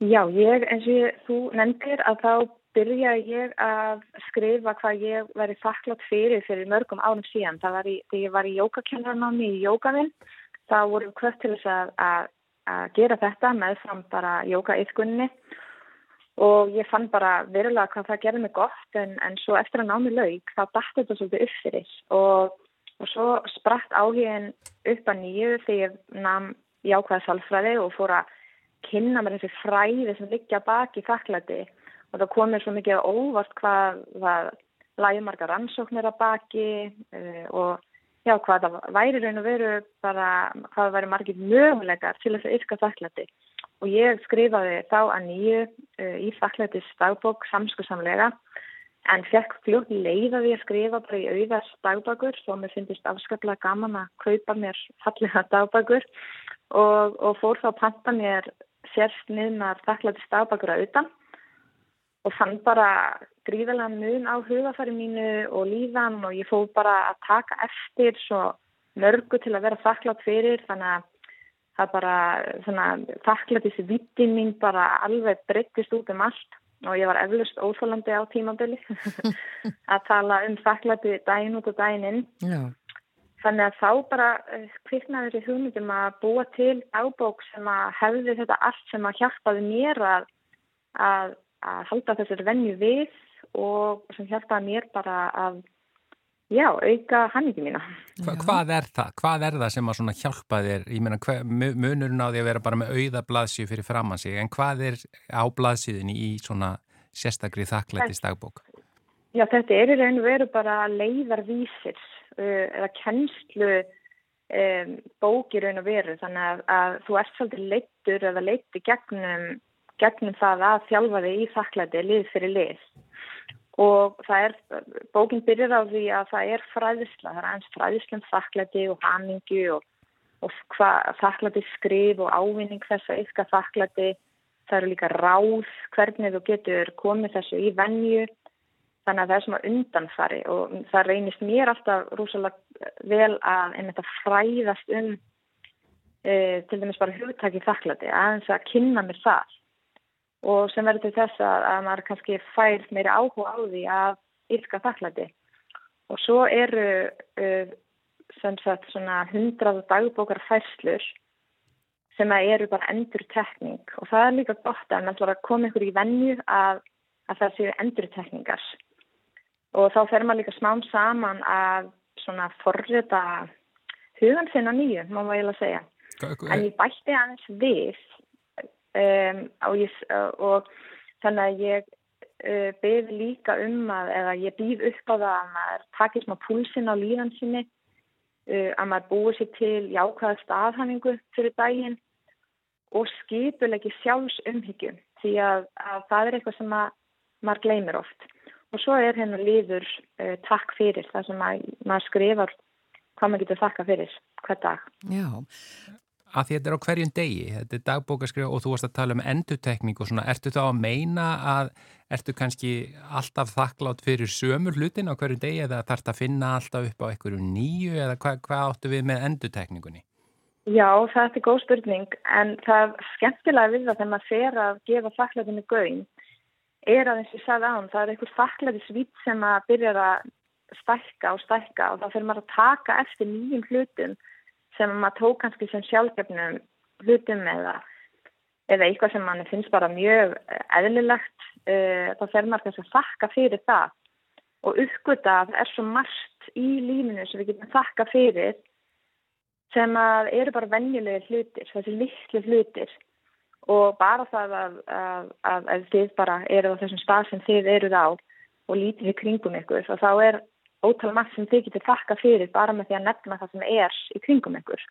Já, ég, eins og ég, þú nefndir að þá byrja ég að skrifa hvað ég væri þakklátt fyrir fyrir mörgum árum síðan. Það var í, þegar ég var í jókakennanámi í jókavinn, þá vorum kvött til þess að, að, að gera þetta með fram bara jókaiðkunni og ég fann bara verulega hvað það gerði mig gott en, en svo eftir að námi laug þá dætti þetta svolítið upp fyrir. Og, og svo spratt áhugin upp að nýju þegar ég nam jákvæða sálfræði og fór að kynna mér þessi fræði sem liggja baki þakklæti. Og það kom mér svo mikið óvart hvað það lægi margar rannsóknir að baki uh, og já, hvað það væri raun og veru bara, hvað það væri margir möguleikar til þess að yrka þakklæti. Og ég skrifaði þá að nýju uh, í þakklætis dagbók samskusamlega en fekk fljótt leið að ég skrifa bara í auðast dagbækur þó mér finnist afskaplega gaman að kaupa mér fallega dagbækur og, og fór þá að panta mér sérst niðnar þakklæti dagbækur að utan og fann bara gríðalega mun á hugafæri mínu og líðan og ég fóð bara að taka eftir svo mörgu til að vera þakklátt fyrir þannig að það bara svona þakklætis vittin mín bara alveg breyttist út um allt og ég var eflust óþólandi á tímabili að tala um þakklæti daginn út og daginn inn. Já, Þannig að þá bara eh, kviknaði þessi hugmyndum að búa til ábók sem að hefði þetta allt sem að hjálpaði mér að, að, að halda þessari venju við og sem hjálpaði mér bara að já, auka hanningi mína. Hva, hvað er það? Hvað er það sem að hjálpa þér? Ég meina, munurinn á því að vera bara með auða blaðsíu fyrir framann sig, en hvað er á blaðsíðinni í svona sérstakri þakklættis dagbók? Já, þetta er í raun og veru bara leiðarvísir uh, eða kennslu um, bók í raun og veru þannig að, að þú ert svolítið leittur eða leittur gegnum, gegnum það að þjálfa þig í þakklæti lið fyrir lið. Og það er, bókin byrjar á því að það er fræðisla, það er eins fræðislum þakklæti og hamingju og, og þakklæti skrif og ávinning þess að yfka þakklæti. Það eru líka ráð hvernig þú getur komið þessu í venju. Þannig að það er svona undanfari og það reynist mér alltaf rúsalega vel að einmitt að fræðast um e, til dæmis bara hugtaki þakklæti aðeins að kynna mér það og sem verður til þess að, að maður kannski fær meiri áhuga á því að ylka þakklæti. Og svo eru uh, sem sagt svona hundrað dagbókar færslur sem eru bara endur tekning og það er líka gott að að koma ykkur í venju að, að það séu endur tekningar og þá fer maður líka smám saman að svona forrita hugan sinna nýju, má maður eiginlega segja. En ég bætti aðeins við um, ég, og þannig að ég uh, byð líka um að eða ég býð upp á það að maður takir smá púlsinn á líðan sinni uh, að maður búið sér til jákvæða staðhanningu fyrir daginn og skipulegi sjálfs umhyggjum því að, að það er eitthvað sem að, maður gleymir oft og svo er hérna líður uh, takk fyrir það sem að, maður skrifar hvað maður getur þakka fyrir hver dag. Já, að því þetta er á hverjum degi, þetta er dagbókaskrif og þú varst að tala um endutekning og svona, ertu þá að meina að ertu kannski alltaf þakklátt fyrir sömur hlutin á hverjum degi eða þarf þetta að finna alltaf upp á einhverju nýju eða hva, hvað áttu við með endutekningunni? Já, það er góð spurning en það er skemmtilega við það þegar maður fer að gefa þakklætinu gauðin er að eins og ég sagði án, það er einhver þakklæti svít sem að byrja að stækka og stækka og þá fyrir maður að taka eftir nýjum hlutum sem maður tók kannski sem sjálfgefnum hlutum eða, eða eitthvað sem mann finnst bara mjög eðlilegt uh, þá fer maður kannski að þakka fyrir það. Og uppgöta að það er svo margt í lífinu sem við getum þakka fyrir sem að eru bara venjulegi hlutir, þessi litlu hlutir. Og bara það að, að, að, að þið bara eru á þessum stað sem þið eruð á og lítið í kringum ykkur og þá er ótal margt sem þið getur þakka fyrir bara með því að nefna það sem er í kringum ykkur.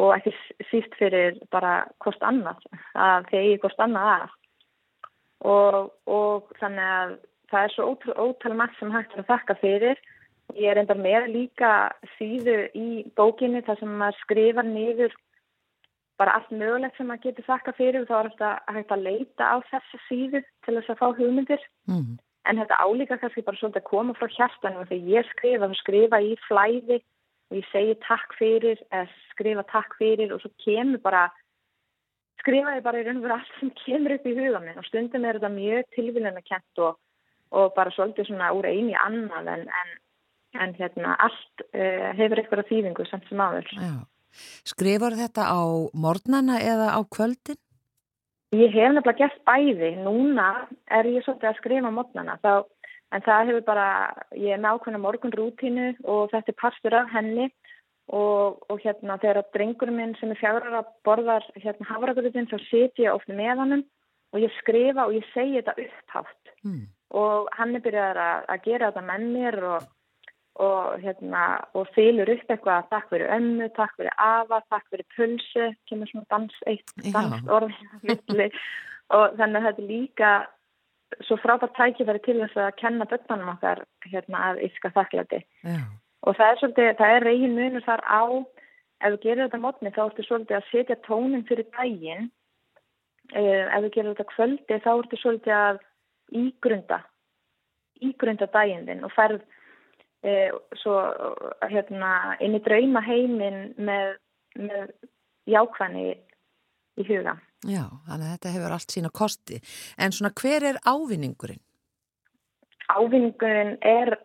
Og ekki síst fyrir bara kost annað að þið eigi kost annað að. Og, og þannig að það er svo ótal, ótal margt sem hægt að þakka fyrir. Ég er enda með líka síðu í bókinni þar sem maður skrifar niður bara allt mögulegt sem maður getur þakka fyrir og þá er þetta hægt að leita á þessa síðu til þess að fá hugmyndir. Mm. En þetta álíka kannski bara svolítið að koma frá hjartanum og þegar ég skrifa, þá skrifa í flæði og ég segi takk fyrir skrifa takk fyrir og svo kemur bara skrifa ég bara í raun og veru allt sem kemur upp í huga minn og stundum er þetta mjög tilvíðan að kent og, og bara svolítið svona úr eini annað en, en, en hérna allt uh, hefur eitthvað þýðingu samt sem aður. Skrifar þetta á morgnana eða á kvöldin? Ég hef nefnilega gert bæði. Núna er ég svolítið að skrifa mótnana. En það hefur bara, ég er með ákveðna morgunrútínu og þetta er parstur af henni og, og hérna þegar drengurinn minn sem er fjagra að borðar hérna hafragrutinn þá setjum ég ofni með hannum og ég skrifa og ég segi þetta upphátt. Mm. Og hann er byrjað að, að gera þetta með mér og og hérna og fylur upp eitthvað takk fyrir ömmu, takk fyrir afa, takk fyrir pulsu, kemur svona dans eitt dans orð og þannig að þetta er líka svo frábært tækifæri til þess að kenna börnunum okkar hérna að yfka þakklæti. Og það er svolítið, það er reygin munur þar á ef við gerum þetta mótni þá ertu svolítið að setja tónin fyrir daginn. Ef við gerum þetta kvöldi þá ertu svolítið að ígrunda ígrunda daginn þinn og ferð e, svo hérna inn í drauma heiminn með, með jákvæðni í huga. Já, þannig að þetta hefur allt sína kosti. En svona hver er ávinningurinn? Ávinningurinn er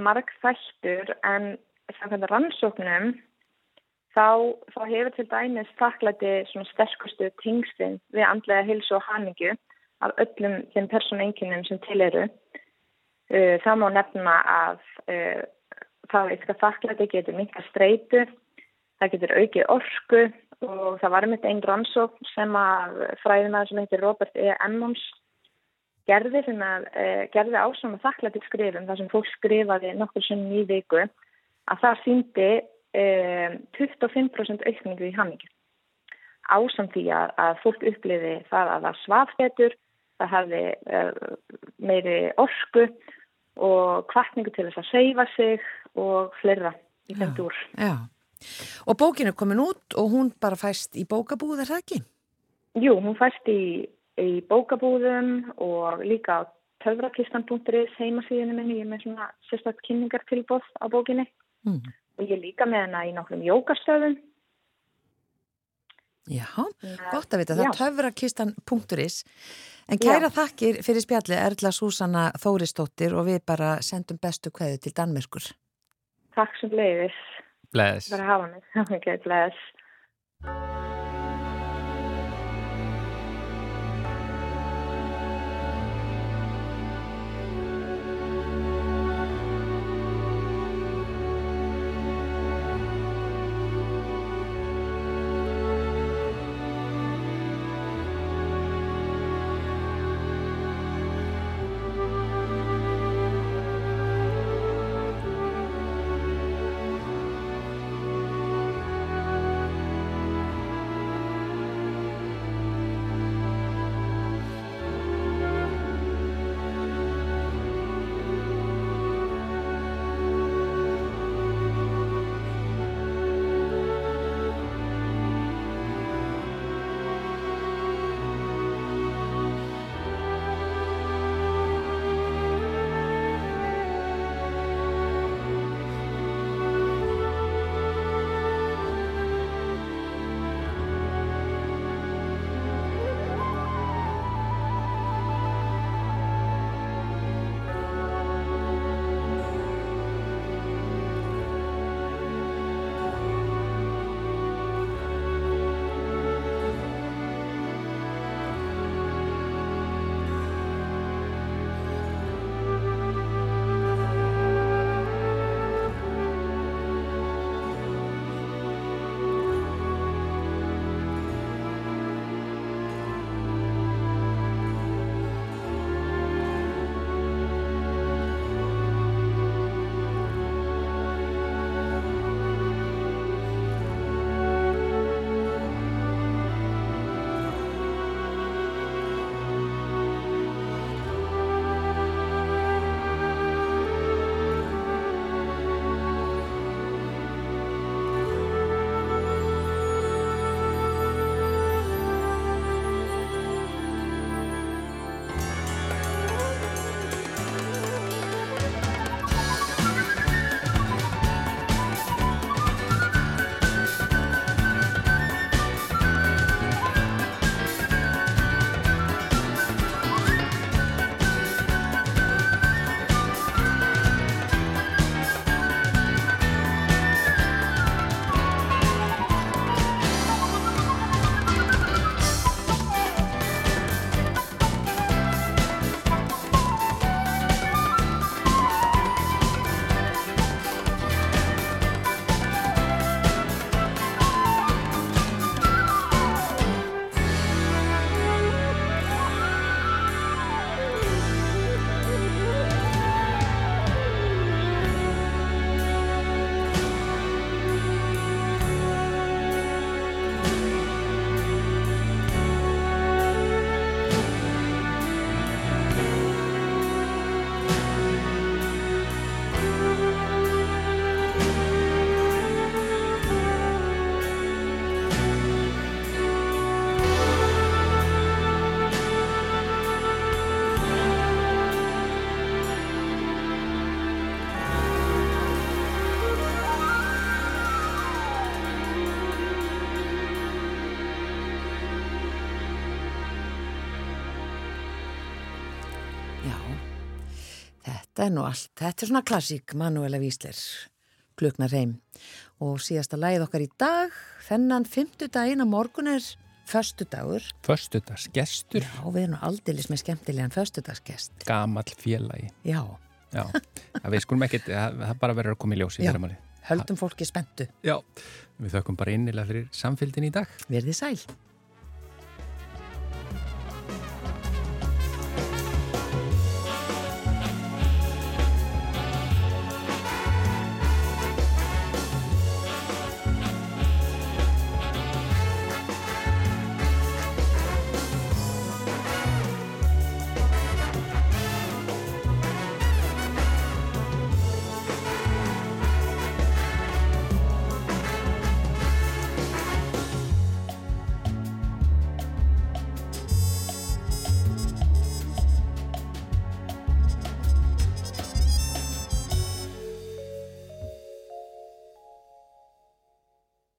marg þættur en samkvæmlega rannsóknum þá, þá hefur til dæmis þakklæti svona sterkustu tingstin við andlega hilsu og hamingu af öllum þeim persónuenginum sem til eru. Uh, það má nefna að uh, það eitthvað þakklæti getur minka streitu, það getur aukið orku og það var mitt einn rannsókn sem að fræðinaður sem heitir Robert E. Emmons gerði, uh, gerði ásum að þakklæti skrifum þar sem fólk skrifaði nokkur sem í viku að það síndi 25% aukningu í hamingu. Ásam því að, að fólk uppliði það að það svaf betur, það hafði meiri orku og kvartningu til þess að seifa sig og fleira í þeim dúr. Já, og bókin er komin út og hún bara fæst í bókabúð, er það ekki? Jú, hún fæst í, í bókabúðum og líka á töfrakistan.is heimasíðinu minni, ég er með svona sérstaklega kynningartilbóð á bókinni Mm. og ég er líka með hana í nokkrum jókastöðum. Já, gott að vita, það Já. er töfrakistan.is En kæra þakkir fyrir spjalli Erla Súsanna Þóristóttir og við bara sendum bestu kveðu til Danmerkur. Takk sem leiðis Bless. fyrir að hafa mig. Ok, er nú allt, þetta er svona klassík Manuela Vísler, kluknar heim og síðasta lagið okkar í dag, þennan fymtudaginn á morgun er föstudagur. Föstudagsgestur, Já, við erum aldeilis með skemmtilegan föstudagsgest. gamall félagi. Já, Já, við skulum ekkert, það, bara verður að koma í ljós í Já. höldum fólki spentu. Já, við þökkum bara innilega fyrir samfélgin í dag. Verðið sæl.